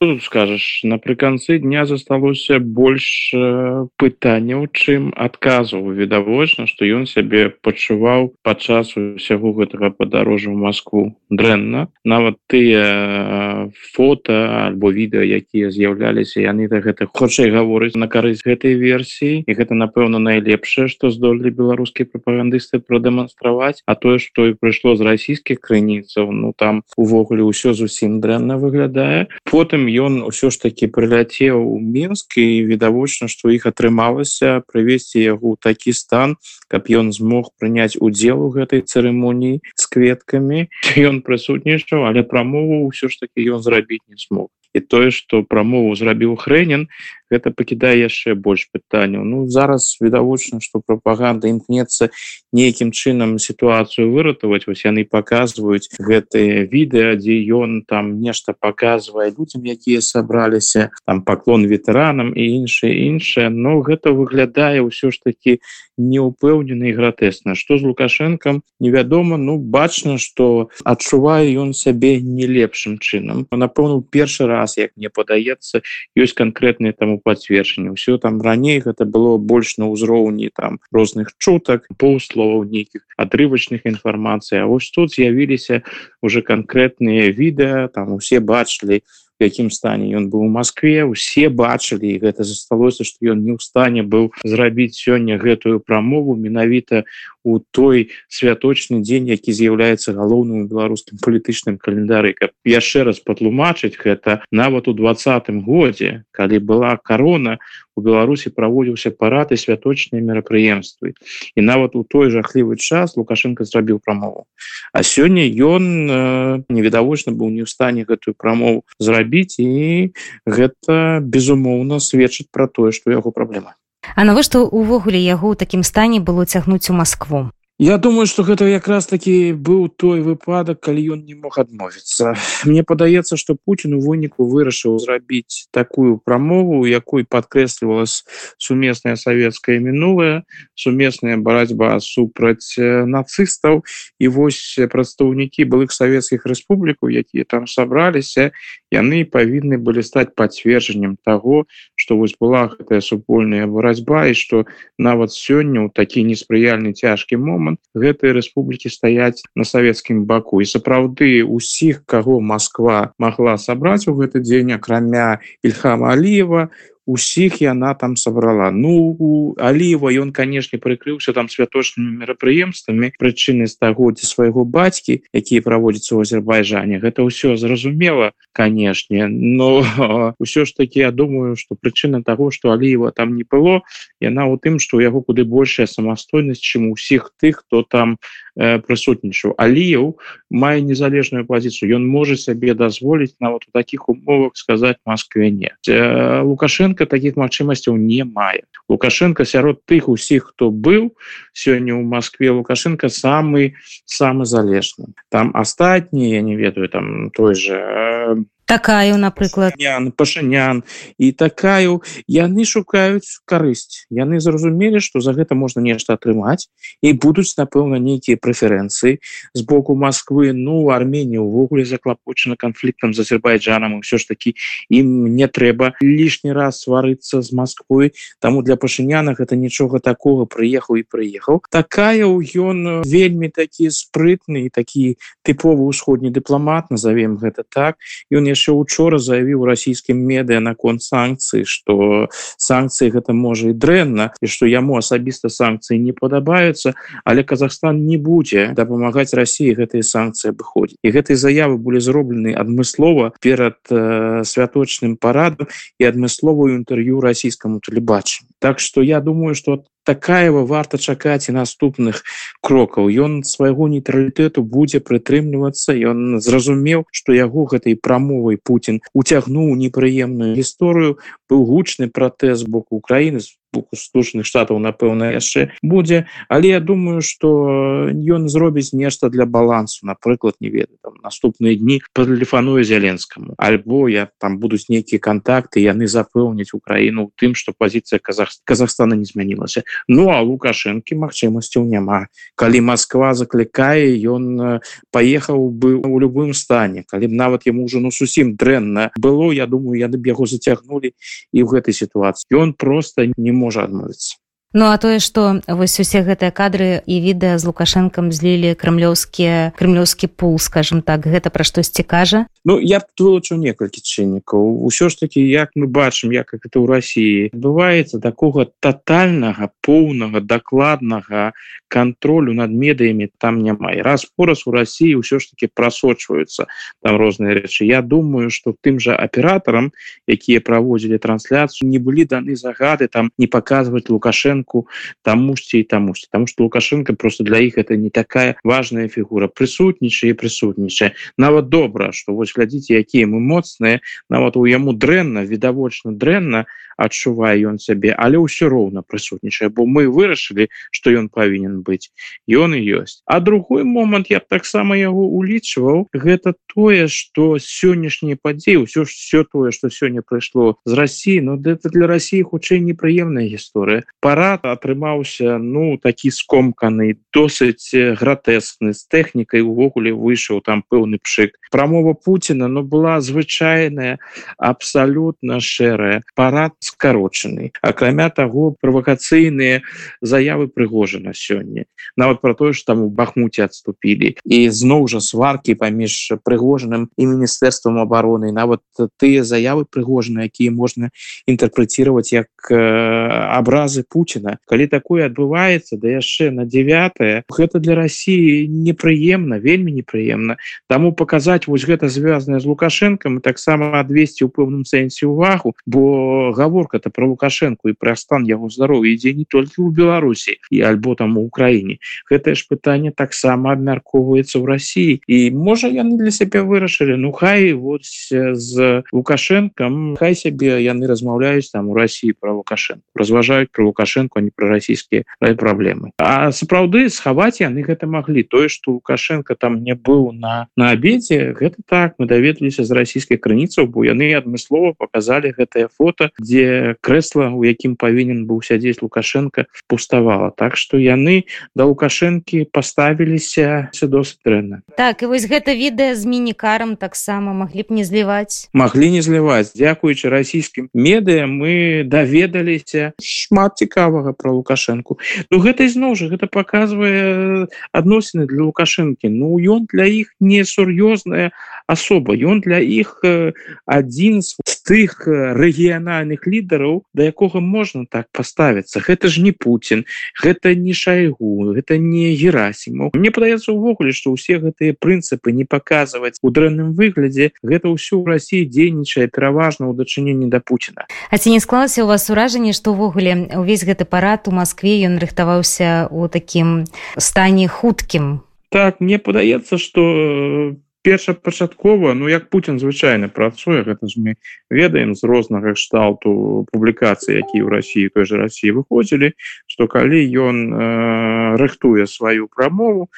Тут скажаш напрыканцы дня засталося больш пытанняў чым адказаў відавочна што ён сябе пачуваў падчас усяго гэтага падарожжа ў Москву дрэнна. Нават тыя фото альбо відэа якія з'яўляліся яны да гэта хутчэй гаворыць на карысць гэтай версіі. І гэта напэўна найлепшае што здолелі беларускія прапагандысты прадэманстраваць. А тое што і прыйшло з расійскіх крыніцаў ну там увогуле ўсё зусім дрэнна выглядае. Потым ён ўсё ж таки прыляцеў у мінск і відавочна што іх атрымалася прывесці яго ў такі стан каб ён змог прыняць удзел у гэтай цырымоніі з кветкамі ён прысутнічаў але прамову ўсё ж таки ён зрабіць не смог. І тое што прамову зрабіў хрэнен гэта пакідае яшчэ больш пытанняў Ну зараз відавочна што прапаганда імкнецца нейкім чынам сітуацыю выратаваць. Вось яны паказваюць гэтые відэа дзе ён там нешта паказвае людзям якія сабраліся там паклон ветэранам і іншае іншае. Но гэта выглядае ўсё ж таки неупэўнена і гратэсна. Што з лукашэнкам невядома. Ну бачна што адчувае ён сябе не лепшым чынам. Напэўну першы раз як мне падаецца ёсць канкрэтныя таму пацверджанне ўсё там раней гэта было больш на ўзроўні там розных чутак паўсловаў нейкіх адрывачных інфармацый А вось тут з'явіліся уже канкрэтныя відэа там усе бачылі якім стане ён быў у Москве усе бачылі гэта засталося што ён не ў стане быў зрабіць сёння гэтую прамову менавіта у той святочны дзень які з'яўляецца галоўным беларускім палітычным календары каб яшчэ раз патлумачыць гэта нават у двадцатым годзе калі была корона у беларусі праводзіўся парад і святочныя мерапрыемствы. І нават у той жахлівы час лукашенко зрабіў прамову. А сёння ён э, невідавочна быў не ў стане гэтую прамову зрабіць і гэта безумоўна сведчыць пра тое што яго праблема А навошта увогуле яго ў такім стане было цягнуць у Маскву Я думаю что гэта якраз таки быў той выпадак калі ён не мог адмовіцца Мне падаецца что Путін у выніку вырашыў зрабіць такую прамову якой подкрэслівалась сумесная савецкая мінулая сумесная барацьба супраць нацыстаў і вось прадстаўнікі былых савецкіх рэспублікаў якія там сабраліся яны павінны былі стаць пацверджаннем того что вось была гэтая супольная барацьба і что нават сёння ў такі неспрыяльны цяжкі момант момант гэтыя рэспублікі стаяць на савецкім баку і сапраўды усіх каго Москва могла сабраць у гэты дзень акрамя ільхама аліева усіх яна там сабрала ну аліва ён канешне прыкрыўся там святочнымі мерапрыемствамі прычыны стагоддзя свайго бацькі якія праводзяцца ў азербайджане. Гэта ўсё зразумела канешне но ўсё ж таки я думаю что прычына того что аліева там не было яна у тым что у яго куды большая самастойнасць чым усіх тых хто там э, прысутнічаў аліяў мае незалежную пазіцыю ён можа сабе дазволіць нават у таких умовах сказать москве не э, лукашенко таких магчымасцяў не мае лукашенко сярод тых усіх хто быў сёння у москве лукашенко самый самы залежны там астатнія не ведаю там той же э, такая напрыклад пашанян і такая яны шукаюць карысць. Яны зразумелі что за гэта можна нешта атрымаць і будуць напэўна нейкія прэферэнцыі з боку Москвы ну арммении увогуле заклапочана канфліктам з азербайджанам все ж таки ім не трэба лішні раз сварыцца з Москвой таму для пашынянах это нічога такого прыехаў і прыехаў. Такая ў ён вельмі такі спрытны такі тыповы ўсходні дыпламат назовем гэта так. Ён яшчэ яшчэ учора заявіў расійскім медыа наконт санкцыі что санкцыі гэта можа і дрэнна і что яму асабіста санкцыі не падабаюцца але Казахстан не будзе дапамагаць Росіі гэтые санкцыі абыходзіць. І гэтай заявы былі зроблены адмыслова перад э, святочным парадам і адмысловую інтэрв'ю расійскаму тэлебачу Так что я думаю что такаева варта чакаць і наступных крокаў. Ён свайго нейтралітэту будзе прытрымлівацца ён зразумеў што яго гэтай прамовай Путін уцягнуў непрыемную гісторыю. Быў гучны пратэз боку Украіны боку слушаных штатаў напэўна яшчэ будзе але я думаю что ён зробіць нешта для балансу напрыклад не ведаю там наступныя дні патэлефануе зяленскаму альбо я там будуць нейкія контакты яны запэўніць украіну тым что пазіцыя казах казахстана не змянілася ну а лукашэнкі магчымасцяў няма калі москва заклікае ён паехаў бы у любым стане. Калі б нават яму уже ну зусім дрэнна было я думаю яны б яго зацягнули і в гэтай сітуацыі ён просто не можа адмовіцца Ну а тое што вось усе гэтыя кадры і відэа з лукашэнкам злілі крымлёўскія крымлёўскі пул скажем так гэта пра штосьці кажа? Ну я вылучу некалькі чыннікаў. Усё ж таки як мы бачым як это ў Росіі бываецца такога тотальнага поўнага дакладнага контролю над медыямі там няма. І раз пораз у Росіі ўсё ж таки прасочваюцца там розныя рэчы. Я думаю что тым жа аператарам якія праводзілі трансляцыю не былі даны загады там не показваць лукашенко лукашенко тамусьці і тамусьці тому что лукашенко просто для іх это не такая важная фігура. Прысутнічае прысутнічае нават добра что вось глядзіце якія мы моцныя нават у яму дрэнна відавочна дрэнна адчувае ён сябе але ўсё роўна прысутнічае бо мы вырашылі что ён павінен быць ён і ёсць а другой момант я таксама яго улічваў гэта тое что сённяшнія падзеі ўсё ж все тое что сёння прыйшло з Росси но это для России хутчэй непрыемная гісторыя парад атрымаўся ну такі скомканы досыць гратэсны з тэхнікай увогуле выйшаў там пэўны пшык. Прамова Пуціна но была звычайная абсалютна шэрая. Парад скарочаны. Акрамя таго правакацыйныя заявы прыгожана сёння. Нават про тое что там у бахмуце отступілі і зноў жа сваркі паміж прыгожаным і міністэрствам обороны нават тыя заявы прыгожаны якія можна інтэрпрэцировать як абразы Пуціна калі такое адбываецца да яшчэ на 9 гэта для Росіі непрыемна вельмі непрыемна. Таму паказаць вось гэта звязанае з лукашэнкам таксама адвесці ў пэўным сэнсе увагу бо гавор гаворка-то про лукашенко і пра стан яго здароўя ідзе не толькі ў беларусі і альбо там у украіне. Гэтае ж пытанне таксама абмяркоўваецца ў Росіі. І можа яны для сябе вырашылі ну хай вот з лукашэнкам хай сябе яны размаўляюць там у Росіі про лукашенко разважаюць про лукашенко не про расійскія праблемы а сапраўды схаваць яны гэта маглі. Тое что лукашенко там не быў на на абедзе гэта так. Мы даведаліся з расійскай крыніцаў бо яны адмыслова показалі гэтае фото дзе крэсла у якім павінен быў сядзець лукашенко пуставала. Так что яны да лукашэнкі поставіліся досыць дрэнна. Так і вось гэта відэа з мінікарам таксама. Маглі б не зліваць. Маглі не зліваць. Дзякуючы расійскім медыа мы даведаліся. Шмат цікавага про лукашенко ну гэта ізноў жа гэта показывае адносіны для лукашэнкі. Ну ён для іх не сур'ёзная асоба ён для іх адзін з тых рэгіянальных лі лідараў да якога можна так паставіцца. Гэта ж не Путін гэта не шайгу гэта не герасіму Мне падаецца увогуле што ўсе гэтыя прынцыпы не паказваць у дрэнным выглядзе гэта ўсё ў Росіі дзейнічае пераважна ў дачыненні да Пуціна. А ці не склалася у вас уражанне што ўвогуле увесь гэты парад у Маскве ён рыхтаваўся у такім стане хуткім? Так мне падаецца что по першапачаткова ну як Путін звычайна працуе гэта ж мы ведаем з рознага кшталту публікацыі які ў Росіі той же Росіі выходзілі што калі ён э, рыхтуе сваю прамову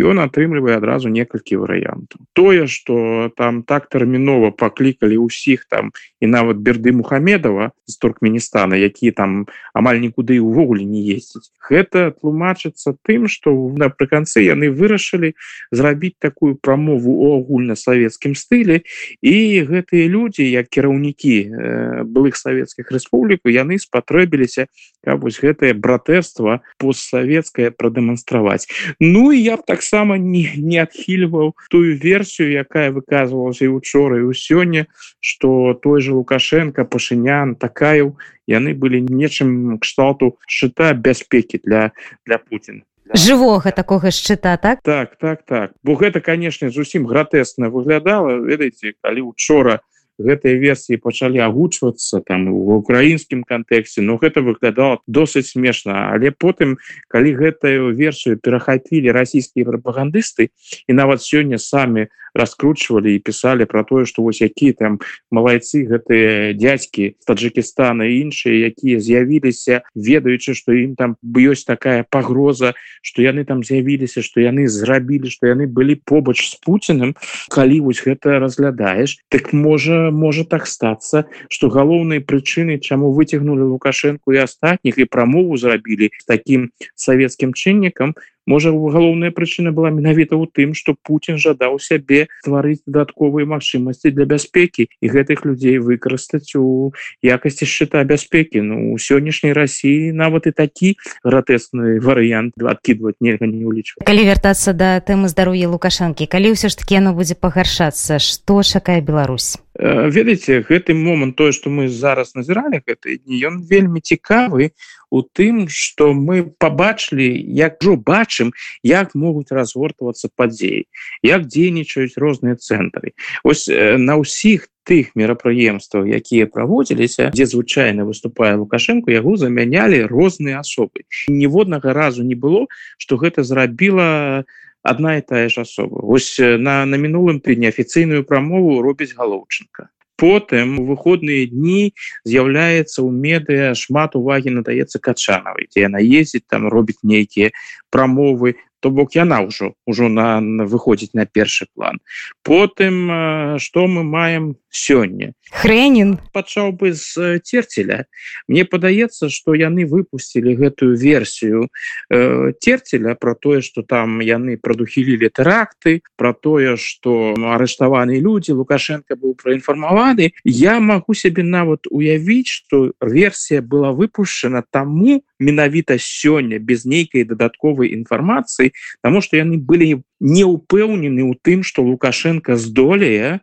ён атрымлівае адразу некалькі варыянтаў тое что там так тэрмінова паклікалі ўсіх там і нават берды мухамедова з туркменістана які там амаль нікуды увогуле не ездзіць гэта тлумачыцца тым что напрыканцы яны вырашылі зрабіць такую прамову у агульнасавецкім стылі і гэтыя людзі як кіраўнікі э, былых савецкіх рэспубліку яны спатрэбіліся каб вось гэтае братэрства постсавецкае прадэманстраваць. Ну і я б так таксама не, не адхільваў тую версію якая выказывалася і учора і ў сёння что той же лукашенко пашынян такая яны былі нечым кшталту шчыта бяспекі для для Путина. Жывога такога шчыта так? Так так так. Бо гэта канешне зусім гратэсна выглядала ведаеце калі учора гэтыя версіі пачалі агучвацца там в украінскім кантэксце но гэта выглядала досыць смешна. Але потым калі гэтую версію перахапілі расійскія прапагандысты і нават сёння самі раскручивали і писали про тое что вось якія там малайцы гэтыя дядзькі таджикистана іншыя якія з'явіліся ведаючы что ім там ёсць такая пагроза что яны там з'явіліся что яны зрабілі что яны былі побач с Путиным калі вось гэта разглядаешь так можа можа так стацца что галоўнай прычыны чаму выцягнули лукашенко і астатніх і прамову зрабілі таким савецкім чыннікам можа галоўная прычына была менавіта ў тым что Путін жадаў сябе стварыць дадатковыя магчымасці для бяспекі і гэтых людзей выкарыстаць у якасці счета бяспекі. Ну у сённяшняй Росіі нават і такі гратэсны варыянт адкідваць нельга не улічваць калі вяртацца да тэмы здароўя лукашанкі калі ўсё ж таки яно будзе пагаршацца что чакае Беларусь? Ведаеце гэты момант тое что мы зараз назіралі гэты дні ён вельмі цікавы у тым что мы побачылі як жо бачым як могуць разгортвацца падзеі як дзейнічаюць розныя цэнтры. Ось на ўсіх тых мерапрыемстваў якія праводзіліся дзе звычайна выступае лукашенко яго замянялі розныя асобы. Ніводнага разу не было что гэта зрабіла одна і тая ж асоба. Ось на на мінулым ты неафіцыйную прамову робіць галоўчынка потым у выходныя дні з'яўляецца ў медыа шмат увагі надаецца качанавай дзе яна ездзіць там робіць нейкія прамовы то бок яна ўжо ўжо на, на выходзіць на першы план. Потым что мы маем сёння? Хренін пачаў бы з терцеля мне падаецца что яны выпусцілі гэтую версію э, терцеля про тое что там яны прадухілілі тэракты про тое что арыштаваны людзі лукашенко быў праінфармаваны. Я могу сябе нават уявіць что версія была выпушчана таму менавіта сёння без нейкай дадатковай інфармацыі Таму што яны былі не ўпэўнены ў тым, што Лукашенко здолее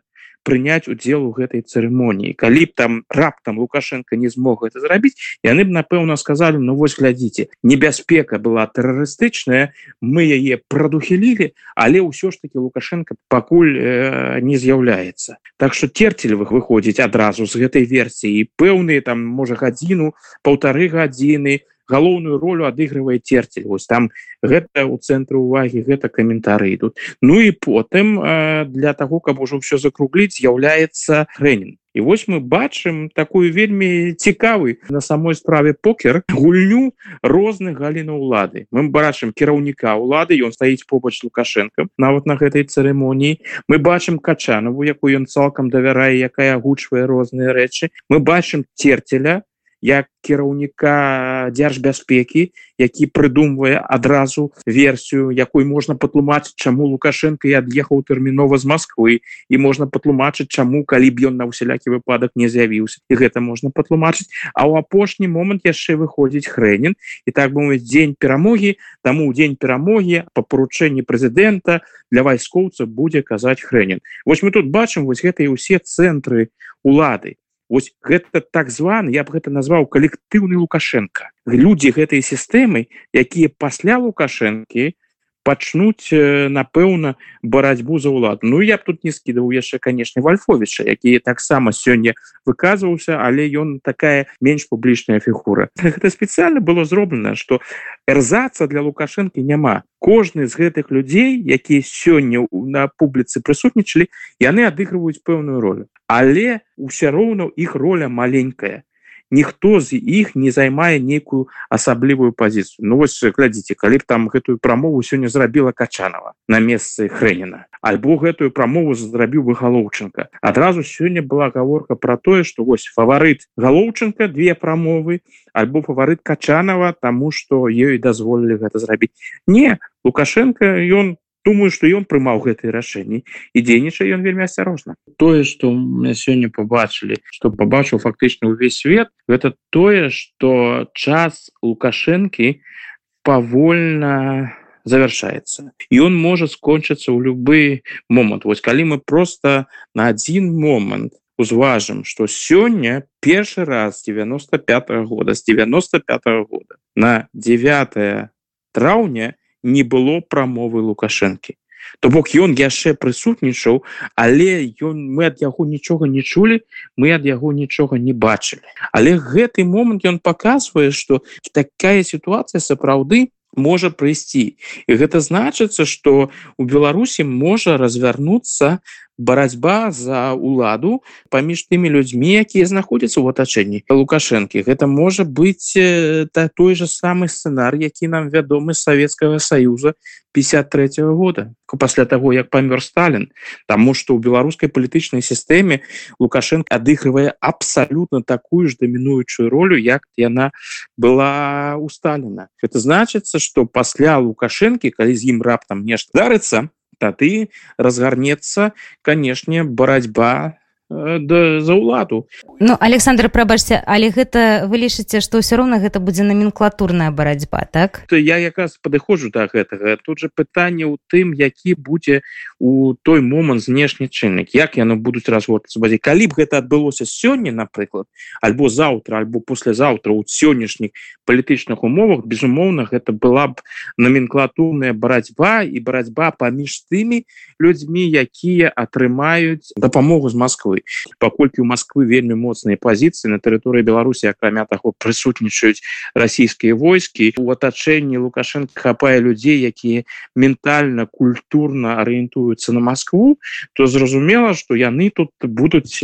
прыняць удзел у гэтай цырымоніі. Калі б там раптам Лукашенко не змог это зрабіць, яны б напэўна сказалі ну вось глядзіце, небяспека была тэрарыстычная, мы яе прадухілілі, але ўсё ж таки Лукашенко пакуль э, не з'яўляецца. Так што терцельвых выходзіць адразу з гэтай версіі пэўныя там можа гадзіну, паўтары гадзіны, галоўную ролю адыгрывае терцель вось там гэта у цэнтры увагі гэта каментары ідут Ну і потым э, для того каб ужо ўсё закругліць з'яўляецца хренін І вось мы бачым такую вельмі цікавы на самой справе покер гульню розных галінаў улады. Мы бачым кіраўніка улады ён стаіць побач лукашенко нават на гэтай цырымоніі. Мы бачым качанаву якую ён цалкам давярае якая агучвае розныя рэчы. Мы бачым терцеля як кіраўніка дзяржбяспекі які прыдумвае адразу версію якой можна патлумачыць чаму лукашенко і ад'ехаў тэрмінова з Москвы і можна патлумачыць чаму калі б ён на ўсялякі выпадак не з'явіўся. І гэта можна патлумачыць. А ў апошні момант яшчэ выходзіць хренін і так бы дзень перамогі. Таму дзень перамогі по паручэнні прэзідэнта для вайскоўца будзе казаць хренін Вось мы тут бачым вось гэтыя ўсе цэнтры улады Вось гэта так званы я б гэта назваў калектыўны лукашенко. Людзі гэтай сістэмы якія пасля лукашэнкі пачнуць напэўна барацьбу за ўлад. Ну я б тут не скідываў яшчэ канешне вальфовіча які таксама сёння выказваўся але ён такая менш публічная фігура. Гэта спецыяльна было зроблена что эрзаца для лукашэнкі няма. Кожны з гэтых людзей якія сёння на публіцы прысутнічалі яны адыгрываюць пэўную ролю. Але ўсё роўна іх роля маленькая ніхто з іх не займае нейкую асаблівую пазіцыю Ну вось глядзіце калі б там гэтую прамову сёння зрабіла качанова на месцы хрэніна альбо гэтую прамову зрабіў бы галоўчынка адразу сёння была гаворка про тое что вось фаварыт галоўчынка две прамовы альбо фаварыт качанова тому что ёй дазволілі гэта зрабіць не лукашенко ён думаю что ён прымаў гэтые рашэнні і дзейнічае ён вельмі асцярожна. Тое что мне сёння побачылі что побачыў фактычна увесь свет гэта тое что час лукашэнкі павольна завершается і он можа скончыцца ў любы момант. Вось калі мы просто на один момант узважым что сёння першы раз 95 -го года с 95 -го года на 9 траўня не было прамовы лукашэнкі. То бок ён яшчэ прысутнічаў але ён мы ад яго нічога не чулі мы ад яго нічога не бачылі. Але гэты момант ён показвае что такая сітуацыя сапраўды можа прыйсці. І гэта значыцца что у беларусі можа развярнуцца барацьба за уладу паміж тымі людзьмі якія знаходзяцца ў атачэнні лукашэнкі. Гэта можа быць та той же самы сцэнар які нам вядомы савецкага саюза 53 -го года пасля того як памёр сталін. Тому что у беларускай палітычнай сістэме лукашенко адыгрывае абсалютна такую ж дамінуючую ролю як яна была у сталіна. Это значыцца что пасля лукашэнкі калі з ім раптам нешта дарыцца тады разгарнецца канешне барацьба да, за ўладу Ну Александр прабачце але гэта вы лічыце што ўсё роўна гэта будзе номенклатурная барацьба так? Я якраз падыходжу да гэтага. Тут же пытанне ў тым які будзе у той момант знешні чыннік. Як яно будуць разводцца базе калі б гэта адбылося сёння напрыклад альбо заўтра альбо послезаўтра у сённяшніх палітычных умовах безумоўна гэта была б номенклатурная барацьба і барацьба паміж тымі людзьмі якія атрымаюць дапамогу з Москвы паколькі у Москвы вельмі моцныя пазіцыі на тэрыторыі Беларусі акрамя таго прысутнічаюць расійскія войскі у атачэнні лукашенко хапае людзей якія ментальна культурна арыентуюцца на Москву то зразумела что яны тут будуць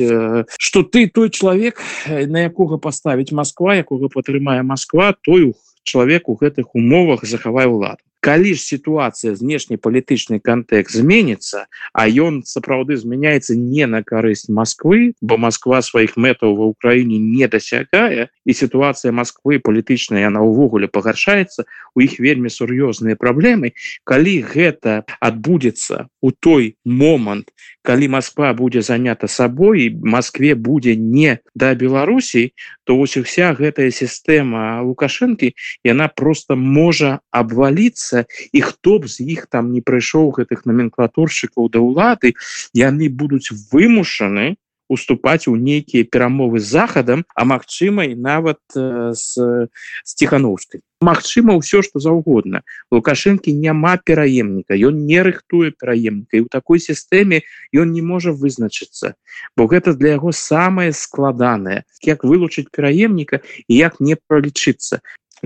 что ты той чалавек на якога паставіць Москва якога падтрымае Москва той у чалавек у гэтых умовах захавае ўладу калі ж сітуацыя знешні палітычны кантэкст зменіцца а ён сапраўды змяняецца не на карысць Москвы бо Москва сваіх мэтаў ва ўкраіне не дасягае і сітуацыя Москвы палітычная яна ўвогуле пагаршаецца у іх вельмі сур'ёзныя праблемы калі гэта адбудзецца у той момант калі Москва будзе занята сабой Москве будзе не да Беларусій то вось вся гэтая сістэма лукашэнкі яна просто можа абваліцца змяняецца і хто б з іх там не прыйшоў гэтых номенклатуршчыкаў да ўлады яны будуць вымушаны уступаць у нейкія перамовы з захадам а магчымай нават э, з сціхановскай Магчыма ўсё што заўгодна лукашэнкі няма пераемніка ён не рыхтуе пераемніка і ў такой сістэме ён не можа вызначыцца бо гэта для яго самае складанае як вылучыць пераемніка і як не пролічыцца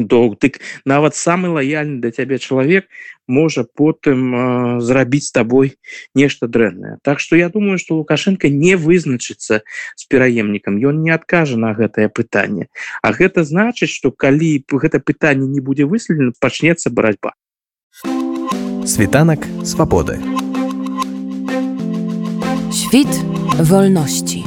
доўг дык нават самы лаяльны да цябе чалавек можа потым э, зрабіць табой нешта дрэннае Так што я думаю што лукашенко не вызначыцца з пераемнікам ён не адкажа на гэтае пытанне А гэта значыць што калі гэта пытанне не будзе выследена пачнецца барацьба світанак свабоды Świt wolności.